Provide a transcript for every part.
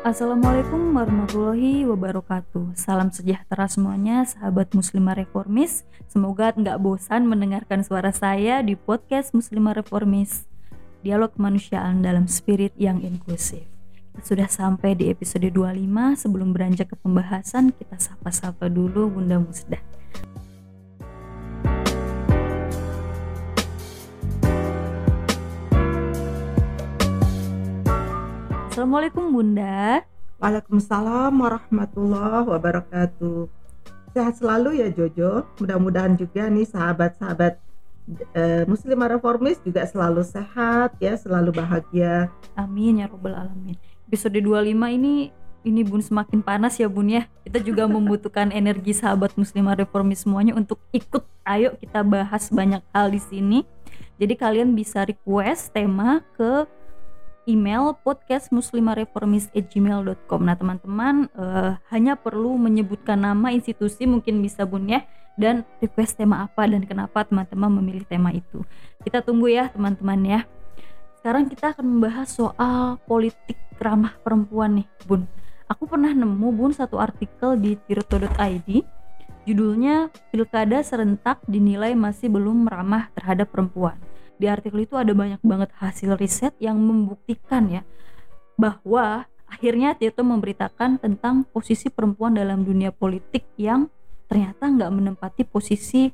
Assalamualaikum warahmatullahi wabarakatuh. Salam sejahtera semuanya sahabat muslimah reformis. Semoga nggak bosan mendengarkan suara saya di podcast muslimah reformis. Dialog kemanusiaan dalam spirit yang inklusif. Sudah sampai di episode 25 Sebelum beranjak ke pembahasan kita sapa-sapa dulu Bunda Musdah Assalamualaikum Bunda. Waalaikumsalam warahmatullahi wabarakatuh. Sehat selalu ya Jojo. Mudah-mudahan juga nih sahabat-sahabat uh, Muslimah Reformis juga selalu sehat ya, selalu bahagia. Amin ya robbal alamin. Episode 25 ini ini Bun semakin panas ya Bun ya. Kita juga membutuhkan energi sahabat Muslimah Reformis semuanya untuk ikut. Ayo kita bahas banyak hal di sini. Jadi kalian bisa request tema ke email podcast muslimareformis@gmail.com. Nah, teman-teman uh, hanya perlu menyebutkan nama institusi mungkin bisa Bun ya dan request tema apa dan kenapa teman-teman memilih tema itu. Kita tunggu ya, teman-teman ya. Sekarang kita akan membahas soal politik ramah perempuan nih, Bun. Aku pernah nemu Bun satu artikel di tirto.id judulnya Pilkada serentak dinilai masih belum ramah terhadap perempuan di artikel itu ada banyak banget hasil riset yang membuktikan ya bahwa akhirnya Tito memberitakan tentang posisi perempuan dalam dunia politik yang ternyata nggak menempati posisi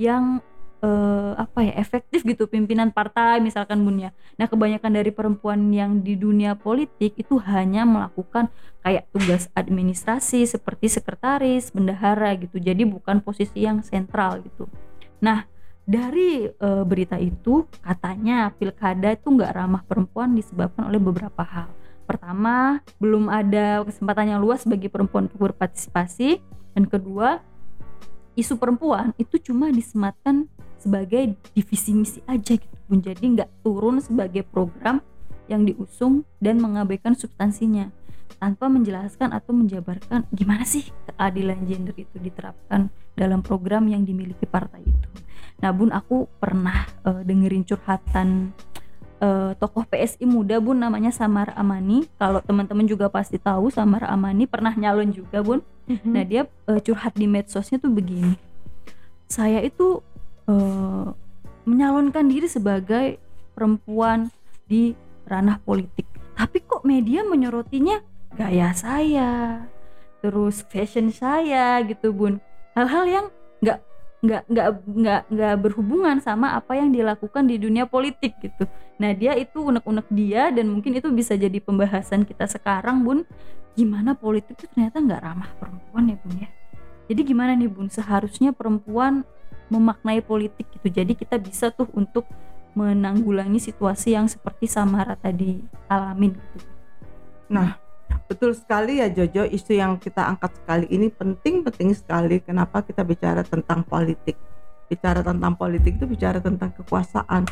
yang eh, apa ya efektif gitu pimpinan partai misalkan bunya. Nah kebanyakan dari perempuan yang di dunia politik itu hanya melakukan kayak tugas administrasi seperti sekretaris, bendahara gitu. Jadi bukan posisi yang sentral gitu. Nah dari uh, berita itu katanya pilkada itu nggak ramah perempuan disebabkan oleh beberapa hal. Pertama, belum ada kesempatan yang luas bagi perempuan untuk berpartisipasi dan kedua, isu perempuan itu cuma disematkan sebagai divisi misi aja gitu jadi nggak turun sebagai program yang diusung dan mengabaikan substansinya tanpa menjelaskan atau menjabarkan gimana sih keadilan gender itu diterapkan dalam program yang dimiliki partai itu. Nah, Bun, aku pernah uh, dengerin curhatan uh, tokoh PSI muda, Bun, namanya Samar Amani. Kalau teman-teman juga pasti tahu Samar Amani pernah nyalon juga, Bun. Mm-hmm. Nah, dia uh, curhat di medsosnya tuh begini. Saya itu uh, menyalonkan diri sebagai perempuan di ranah politik. Tapi kok media menyorotinya gaya saya, terus fashion saya gitu, Bun. Hal-hal yang nggak nggak nggak nggak nggak berhubungan sama apa yang dilakukan di dunia politik gitu. Nah dia itu unek-unek dia dan mungkin itu bisa jadi pembahasan kita sekarang bun. Gimana politik itu ternyata nggak ramah perempuan ya bun ya. Jadi gimana nih bun seharusnya perempuan memaknai politik gitu. Jadi kita bisa tuh untuk menanggulangi situasi yang seperti Samara tadi alamin gitu. Nah Betul sekali ya Jojo, isu yang kita angkat sekali ini penting-penting sekali. Kenapa kita bicara tentang politik? Bicara tentang politik itu bicara tentang kekuasaan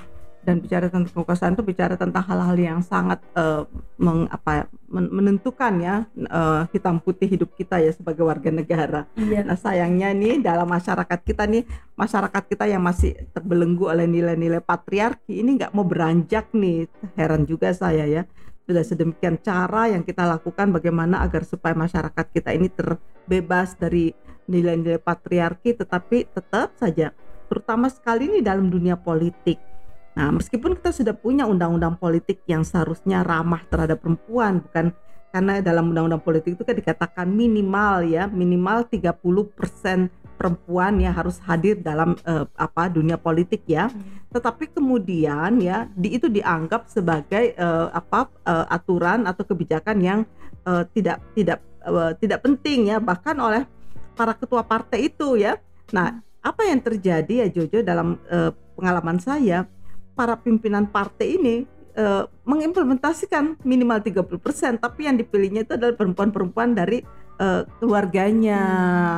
dan bicara tentang kekuasaan itu bicara tentang hal-hal yang sangat uh, meng, apa, menentukan ya uh, hitam putih hidup kita ya sebagai warga negara. Iya. Nah sayangnya nih dalam masyarakat kita nih masyarakat kita yang masih terbelenggu oleh nilai-nilai patriarki ini nggak mau beranjak nih heran juga saya ya sudah sedemikian cara yang kita lakukan bagaimana agar supaya masyarakat kita ini terbebas dari nilai-nilai patriarki tetapi tetap saja terutama sekali ini dalam dunia politik. Nah, meskipun kita sudah punya undang-undang politik yang seharusnya ramah terhadap perempuan bukan karena dalam undang-undang politik itu kan dikatakan minimal ya, minimal 30% perempuan yang harus hadir dalam uh, apa dunia politik ya. Hmm. Tetapi kemudian ya di itu dianggap sebagai uh, apa uh, aturan atau kebijakan yang uh, tidak tidak uh, tidak penting ya bahkan oleh para ketua partai itu ya. Nah, apa yang terjadi ya Jojo dalam uh, pengalaman saya para pimpinan partai ini uh, mengimplementasikan minimal 30% tapi yang dipilihnya itu adalah perempuan-perempuan dari uh, keluarganya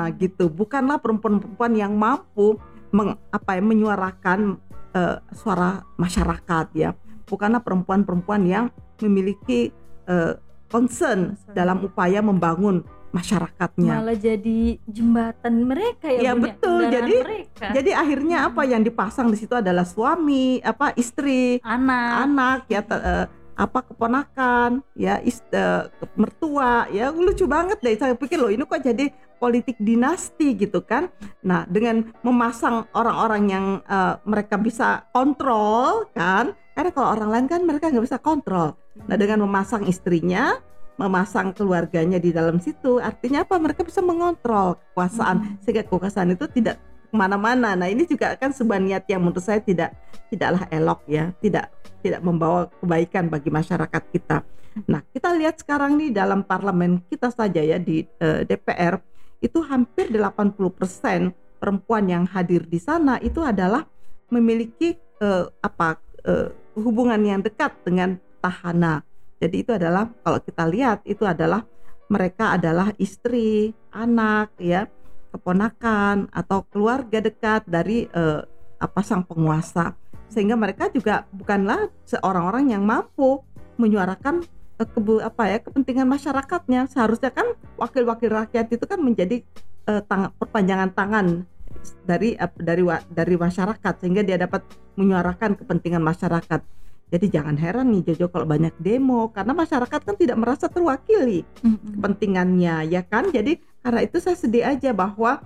hmm. gitu. Bukanlah perempuan-perempuan yang mampu meng, apa ya menyuarakan uh, suara masyarakat ya. Bukanlah perempuan-perempuan yang memiliki uh, concern dalam upaya membangun masyarakatnya. Malah jadi jembatan mereka ya, ya? betul. Jadi mereka. jadi akhirnya hmm. apa yang dipasang di situ adalah suami apa istri anak. anak ya uh, apa keponakan ya ist, uh, mertua ya lucu banget deh. Saya pikir loh ini kok jadi politik dinasti gitu kan? Nah dengan memasang orang-orang yang uh, mereka bisa kontrol kan? Karena kalau orang lain kan mereka nggak bisa kontrol. Nah dengan memasang istrinya memasang keluarganya di dalam situ artinya apa? Mereka bisa mengontrol kekuasaan. Hmm. sehingga kekuasaan itu tidak ke mana-mana. Nah ini juga akan sebuah niat yang menurut saya tidak tidaklah elok ya, tidak tidak membawa kebaikan bagi masyarakat kita. Nah kita lihat sekarang nih dalam parlemen kita saja ya di eh, DPR itu hampir 80% perempuan yang hadir di sana itu adalah memiliki uh, apa uh, hubungan yang dekat dengan tahana. Jadi itu adalah kalau kita lihat itu adalah mereka adalah istri, anak ya keponakan atau keluarga dekat dari uh, apa sang penguasa. Sehingga mereka juga bukanlah seorang orang yang mampu menyuarakan uh, kebu apa ya kepentingan masyarakatnya. Seharusnya kan wakil-wakil rakyat itu kan menjadi uh, tang perpanjangan tangan dari uh, dari dari masyarakat. Sehingga dia dapat menyuarakan kepentingan masyarakat. Jadi jangan heran nih Jojo kalau banyak demo. Karena masyarakat kan tidak merasa terwakili mm-hmm. kepentingannya ya kan. Jadi karena itu saya sedih aja bahwa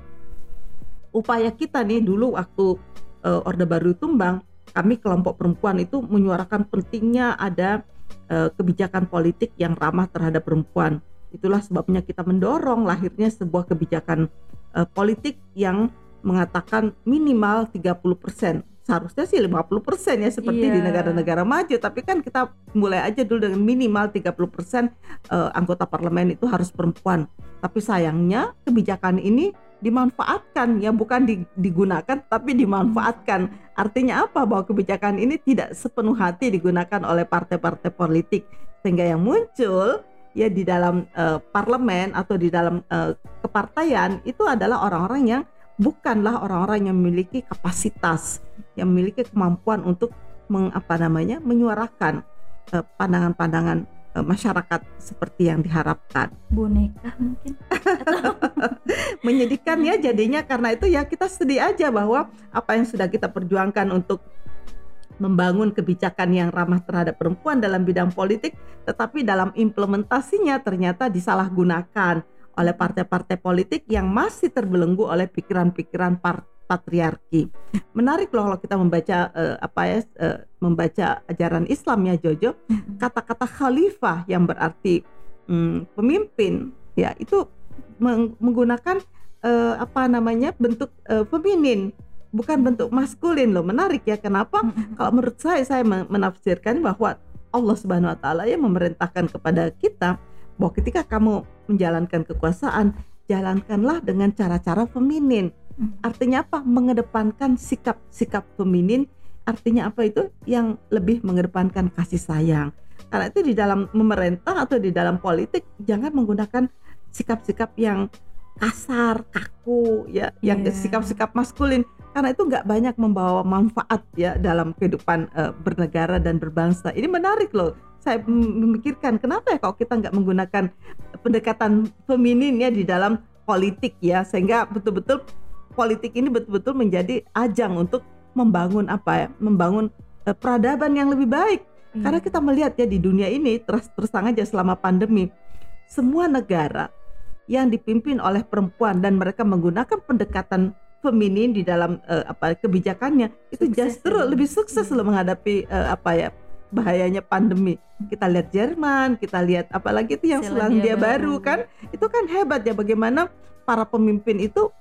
upaya kita nih dulu waktu uh, Orde Baru tumbang, kami kelompok perempuan itu menyuarakan pentingnya ada uh, kebijakan politik yang ramah terhadap perempuan. Itulah sebabnya kita mendorong lahirnya sebuah kebijakan uh, politik yang mengatakan minimal 30% seharusnya sih 50% ya seperti yeah. di iya. negara-negara maju tapi kan kita mulai aja dulu dengan minimal 30% uh, eh, anggota parlemen itu harus perempuan tapi sayangnya kebijakan ini dimanfaatkan ya bukan digunakan tapi dimanfaatkan artinya apa bahwa kebijakan ini tidak sepenuh hati digunakan oleh partai-partai politik sehingga yang muncul ya di dalam uh, parlemen atau di dalam uh, kepartaian itu adalah orang-orang yang bukanlah orang-orang yang memiliki kapasitas, yang memiliki kemampuan untuk mengapa namanya menyuarakan eh, pandangan-pandangan uh, masyarakat seperti yang diharapkan. Boneka mungkin. Menyedihkan ya jadinya karena itu ya kita sedih aja bahwa apa yang sudah kita perjuangkan untuk membangun kebijakan yang ramah terhadap perempuan dalam bidang politik, tetapi dalam implementasinya ternyata disalahgunakan oleh partai-partai politik yang masih terbelenggu oleh pikiran-pikiran patriarki. Menarik loh kalau kita membaca uh, apa ya uh, membaca ajaran Islam ya Jojo. Kata-kata khalifah yang berarti um, pemimpin ya itu meng menggunakan uh, apa namanya bentuk uh, feminin bukan bentuk maskulin loh. Menarik ya kenapa? Kalau menurut saya saya menafsirkan bahwa Allah Subhanahu wa taala yang memerintahkan kepada kita bahwa ketika kamu menjalankan kekuasaan, jalankanlah dengan cara-cara feminin. Hmm. Artinya apa? Mengedepankan sikap-sikap feminin. Artinya apa itu? Yang lebih mengedepankan kasih sayang. Karena itu di dalam memerintah atau di dalam politik jangan menggunakan sikap-sikap yang kasar, kaku, ya, yang iya. sikap-sikap maskulin. Karena itu nggak banyak membawa manfaat ya dalam kehidupan uh, bernegara dan berbangsa. Ini menarik loh saya memikirkan kenapa ya kalau kita nggak menggunakan pendekatan feminin ya di dalam politik ya sehingga betul-betul politik ini betul-betul menjadi ajang untuk membangun apa ya membangun uh, peradaban yang lebih baik hmm. karena kita melihat ya di dunia ini terus terus aja selama pandemi semua negara yang dipimpin oleh perempuan dan mereka menggunakan pendekatan feminin di dalam uh, apa kebijakannya itu justru ya. lebih sukses hmm. loh menghadapi uh, apa ya bahayanya pandemi. Kita lihat Jerman, kita lihat apalagi itu yang Selandia, Baru. baru kan, itu kan hebat ya bagaimana para pemimpin itu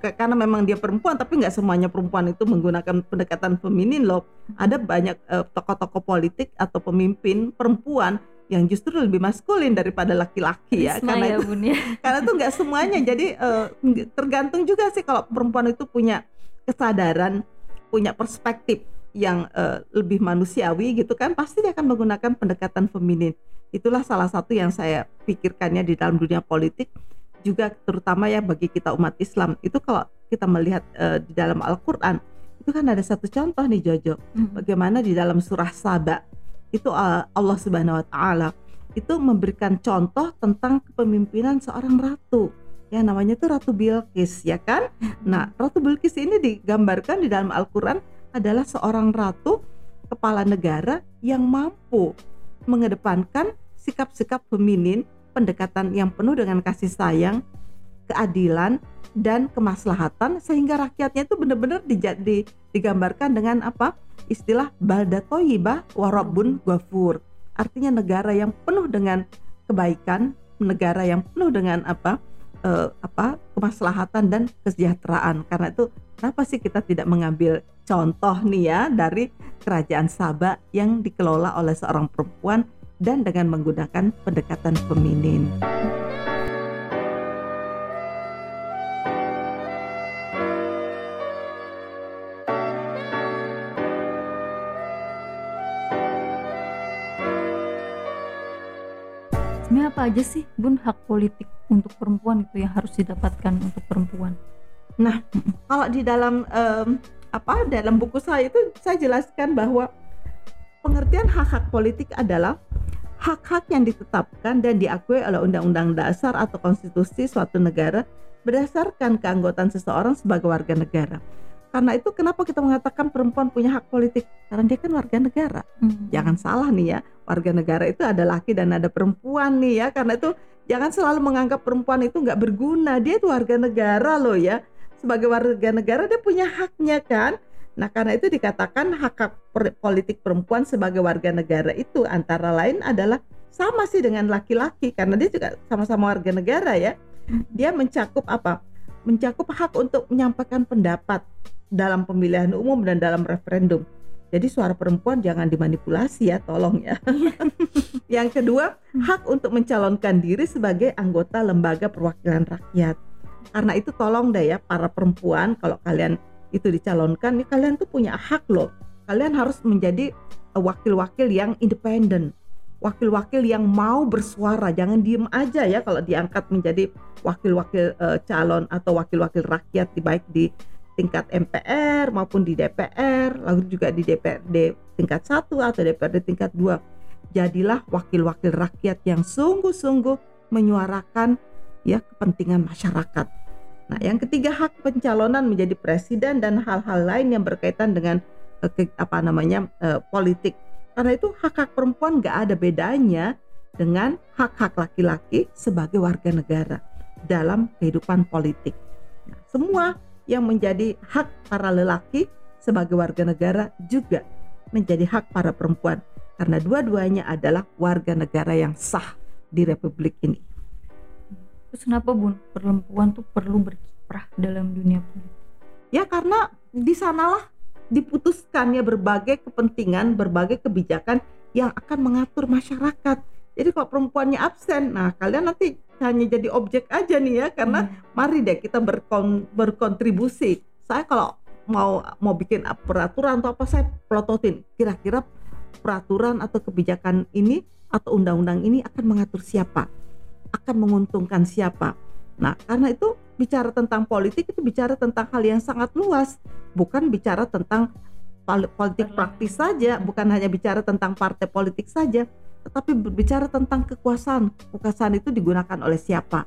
karena memang dia perempuan tapi nggak semuanya perempuan itu menggunakan pendekatan feminin loh. Ada banyak uh, tokoh-tokoh politik atau pemimpin perempuan yang justru lebih maskulin daripada laki-laki ya karena ya, itu bun, ya. karena itu nggak semuanya jadi uh, tergantung juga sih kalau perempuan itu punya kesadaran punya perspektif yang uh, lebih manusiawi gitu kan pasti dia akan menggunakan pendekatan feminin itulah salah satu yang saya pikirkannya di dalam dunia politik juga terutama ya bagi kita umat Islam itu kalau kita melihat uh, di dalam Al-Qur'an itu kan ada satu contoh nih Jojo hmm. bagaimana di dalam surah Saba itu uh, Allah Subhanahu wa taala itu memberikan contoh tentang kepemimpinan seorang ratu yang namanya itu Ratu Bilqis ya kan. Hmm. Nah, Ratu Bilqis ini digambarkan di dalam Al-Qur'an adalah seorang ratu kepala negara yang mampu mengedepankan sikap-sikap feminin, pendekatan yang penuh dengan kasih sayang, keadilan dan kemaslahatan sehingga rakyatnya itu benar-benar di, digambarkan dengan apa? Istilah balda toyibah warabun ghafur. Artinya negara yang penuh dengan kebaikan negara yang penuh dengan apa eh, apa kemaslahatan dan kesejahteraan karena itu kenapa sih kita tidak mengambil contoh nih ya dari kerajaan Sabah yang dikelola oleh seorang perempuan dan dengan menggunakan pendekatan feminin. sebenarnya apa aja sih bun hak politik untuk perempuan itu yang harus didapatkan untuk perempuan nah kalau di dalam um, apa dalam buku saya itu saya jelaskan bahwa pengertian hak-hak politik adalah hak-hak yang ditetapkan dan diakui oleh undang-undang dasar atau konstitusi suatu negara berdasarkan keanggotaan seseorang sebagai warga negara. Karena itu kenapa kita mengatakan perempuan punya hak politik? Karena dia kan warga negara. Hmm. Jangan salah nih ya, warga negara itu ada laki dan ada perempuan nih ya. Karena itu jangan selalu menganggap perempuan itu nggak berguna. Dia itu warga negara loh ya. Sebagai warga negara dia punya haknya kan. Nah karena itu dikatakan hak, hak politik perempuan sebagai warga negara itu antara lain adalah sama sih dengan laki-laki karena dia juga sama-sama warga negara ya. Hmm. Dia mencakup apa? Mencakup hak untuk menyampaikan pendapat, dalam pemilihan umum dan dalam referendum. Jadi suara perempuan jangan dimanipulasi ya, tolong ya. yang kedua, hak untuk mencalonkan diri sebagai anggota lembaga perwakilan rakyat. Karena itu tolong deh ya para perempuan kalau kalian itu dicalonkan, nih kalian tuh punya hak loh. Kalian harus menjadi eh, wakil-wakil yang independen, wakil-wakil yang mau bersuara, jangan diem aja ya kalau diangkat menjadi wakil-wakil uh, calon atau wakil-wakil rakyat di baik di tingkat MPR maupun di DPR, lalu juga di DPRD tingkat 1 atau DPRD tingkat 2. Jadilah wakil-wakil rakyat yang sungguh-sungguh menyuarakan ya kepentingan masyarakat. Nah, yang ketiga hak pencalonan menjadi presiden dan hal-hal lain yang berkaitan dengan eh, ke, apa namanya eh, politik. Karena itu hak-hak perempuan nggak ada bedanya dengan hak-hak laki-laki sebagai warga negara dalam kehidupan politik. Nah, semua yang menjadi hak para lelaki sebagai warga negara juga menjadi hak para perempuan karena dua-duanya adalah warga negara yang sah di republik ini. Terus kenapa Bun perempuan tuh perlu berkiprah dalam dunia politik? Ya karena di sanalah diputuskannya berbagai kepentingan, berbagai kebijakan yang akan mengatur masyarakat. Jadi kalau perempuannya absen, nah kalian nanti hanya jadi objek aja nih ya karena hmm. mari deh kita berkon berkontribusi saya kalau mau mau bikin peraturan atau apa saya pelototin kira-kira peraturan atau kebijakan ini atau undang-undang ini akan mengatur siapa akan menguntungkan siapa nah karena itu bicara tentang politik itu bicara tentang hal yang sangat luas bukan bicara tentang politik praktis saja bukan hanya bicara tentang partai politik saja tetapi berbicara tentang kekuasaan. Kekuasaan itu digunakan oleh siapa?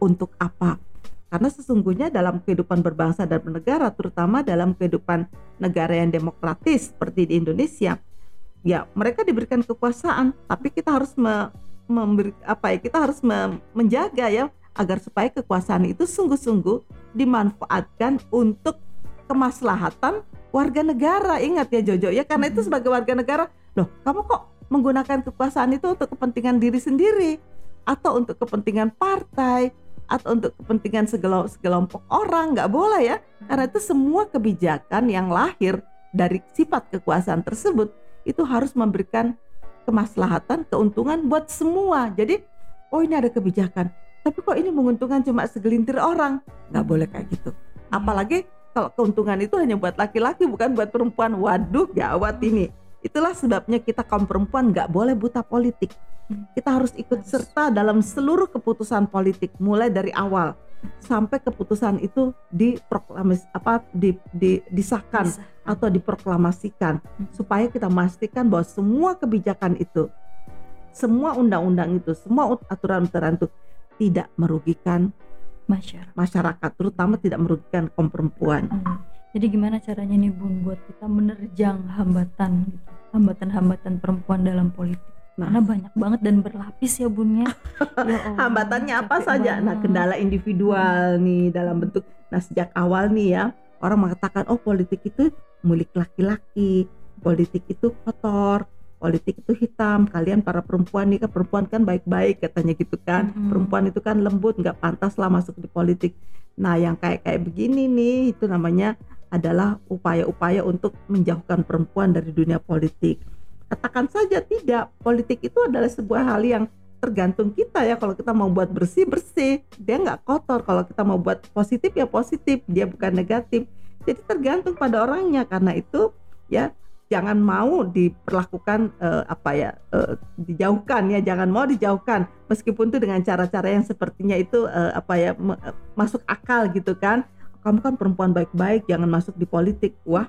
Untuk apa? Karena sesungguhnya dalam kehidupan berbangsa dan bernegara, terutama dalam kehidupan negara yang demokratis seperti di Indonesia, ya mereka diberikan kekuasaan, tapi kita harus me, memberi apa ya? Kita harus me, menjaga ya agar supaya kekuasaan itu sungguh-sungguh dimanfaatkan untuk kemaslahatan warga negara. Ingat ya Jojo ya, karena itu sebagai warga negara, loh kamu kok menggunakan kekuasaan itu untuk kepentingan diri sendiri atau untuk kepentingan partai atau untuk kepentingan segelompok orang nggak boleh ya karena itu semua kebijakan yang lahir dari sifat kekuasaan tersebut itu harus memberikan kemaslahatan keuntungan buat semua. Jadi oh ini ada kebijakan. Tapi kok ini menguntungkan cuma segelintir orang? Nggak boleh kayak gitu. Apalagi kalau keuntungan itu hanya buat laki-laki bukan buat perempuan. Waduh gawat ini. Itulah sebabnya kita kaum perempuan nggak boleh buta politik. Kita harus ikut serta dalam seluruh keputusan politik mulai dari awal sampai keputusan itu diproklamis apa di, di, disahkan Bisa. atau diproklamasikan hmm. supaya kita memastikan bahwa semua kebijakan itu semua undang-undang itu semua aturan-aturan itu tidak merugikan masyarakat, masyarakat terutama tidak merugikan kaum perempuan. Hmm jadi gimana caranya nih bun buat kita menerjang hambatan gitu hambatan-hambatan perempuan dalam politik. Karena banyak banget dan berlapis ya bun ya. Allah, hambatannya apa saja nah banget. kendala individual nih dalam bentuk nah sejak awal nih ya orang mengatakan oh politik itu milik laki-laki politik itu kotor politik itu hitam kalian para perempuan nih kan perempuan kan baik-baik katanya gitu kan Mm-mm. perempuan itu kan lembut nggak pantas lah masuk di politik nah yang kayak kayak begini nih itu namanya adalah upaya-upaya untuk menjauhkan perempuan dari dunia politik katakan saja tidak politik itu adalah sebuah hal yang tergantung kita ya. Kalau kita mau buat bersih bersih dia nggak kotor. Kalau kita mau buat positif ya positif. Dia bukan negatif. Jadi tergantung pada orangnya. Karena itu ya jangan mau diperlakukan eh, apa ya eh, dijauhkan ya. Jangan mau dijauhkan. Meskipun itu dengan cara-cara yang sepertinya itu eh, apa ya masuk akal gitu kan. Kamu kan perempuan baik-baik jangan masuk di politik. Wah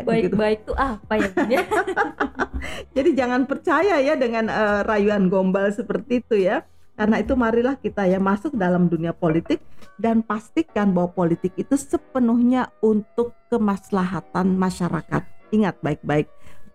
Baik-baik tuh apa ya ya? jadi jangan percaya ya dengan eh, rayuan gombal seperti itu ya. Karena itu marilah kita ya masuk dalam dunia politik dan pastikan bahwa politik itu sepenuhnya untuk kemaslahatan masyarakat. Ingat baik-baik,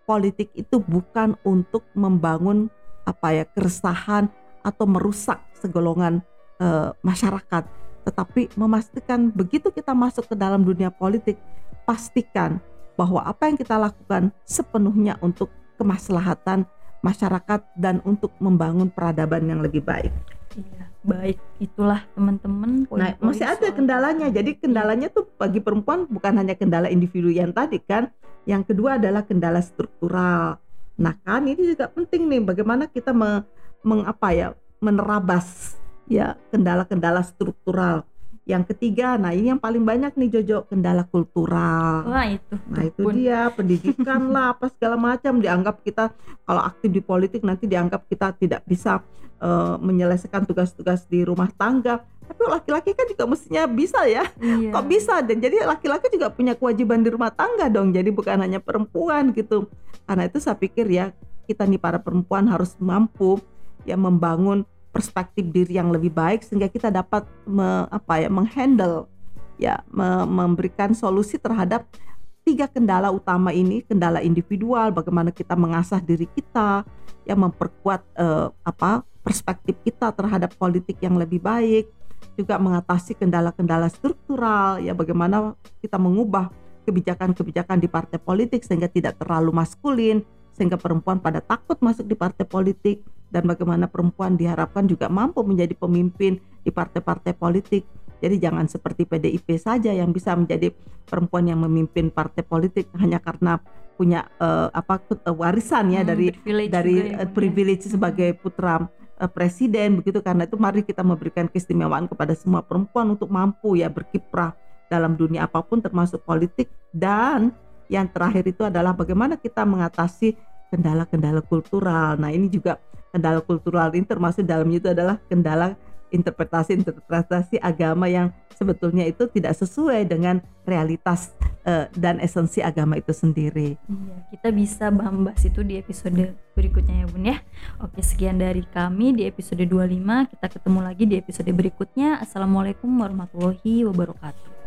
politik itu bukan untuk membangun apa ya keresahan atau merusak segolongan eh, masyarakat, tetapi memastikan begitu kita masuk ke dalam dunia politik, pastikan bahwa apa yang kita lakukan sepenuhnya untuk kemaslahatan masyarakat dan untuk membangun peradaban yang lebih baik. Iya, baik itulah teman-teman. Nah, masih ada soal- kendalanya. Jadi kendalanya tuh bagi perempuan bukan hanya kendala individu yang tadi kan. Yang kedua adalah kendala struktural. Nah, kan ini juga penting nih bagaimana kita me, mengapa ya menerabas ya kendala-kendala struktural. Yang ketiga, nah ini yang paling banyak nih Jojo, kendala kultural. Wah itu. Nah itu dia pendidikan lah apa segala macam dianggap kita kalau aktif di politik nanti dianggap kita tidak bisa eh, menyelesaikan tugas-tugas di rumah tangga. Tapi laki-laki kan juga mestinya bisa ya. Iya. Kok bisa? Dan jadi laki-laki juga punya kewajiban di rumah tangga dong. Jadi bukan hanya perempuan gitu. Karena itu saya pikir ya kita nih para perempuan harus mampu ya membangun perspektif diri yang lebih baik sehingga kita dapat me- apa ya menghandle ya me- memberikan solusi terhadap tiga kendala utama ini kendala individual bagaimana kita mengasah diri kita ya memperkuat eh, apa perspektif kita terhadap politik yang lebih baik juga mengatasi kendala-kendala struktural ya bagaimana kita mengubah kebijakan-kebijakan di partai politik sehingga tidak terlalu maskulin sehingga perempuan pada takut masuk di partai politik dan bagaimana perempuan diharapkan juga mampu menjadi pemimpin di partai-partai politik. Jadi jangan seperti PDIP saja yang bisa menjadi perempuan yang memimpin partai politik hanya karena punya eh, apa eh, warisan ya Hmm, dari privilege dari ya, eh, ya. privilege sebagai putra eh, presiden begitu karena itu mari kita memberikan keistimewaan kepada semua perempuan untuk mampu ya berkiprah dalam dunia apa pun termasuk politik dan yang terakhir itu adalah bagaimana kita mengatasi kendala-kendala kultural. Nah, ini juga kendala kultural ini termasuk dalamnya itu adalah kendala interpretasi-interpretasi agama yang sebetulnya itu tidak sesuai dengan realitas eh, dan esensi agama itu sendiri. Iya, kita bisa bahas itu di episode berikutnya ya Bun ya. Oke, sekian dari kami di episode 25. Kita ketemu lagi di episode berikutnya. Assalamualaikum warahmatullahi wabarakatuh.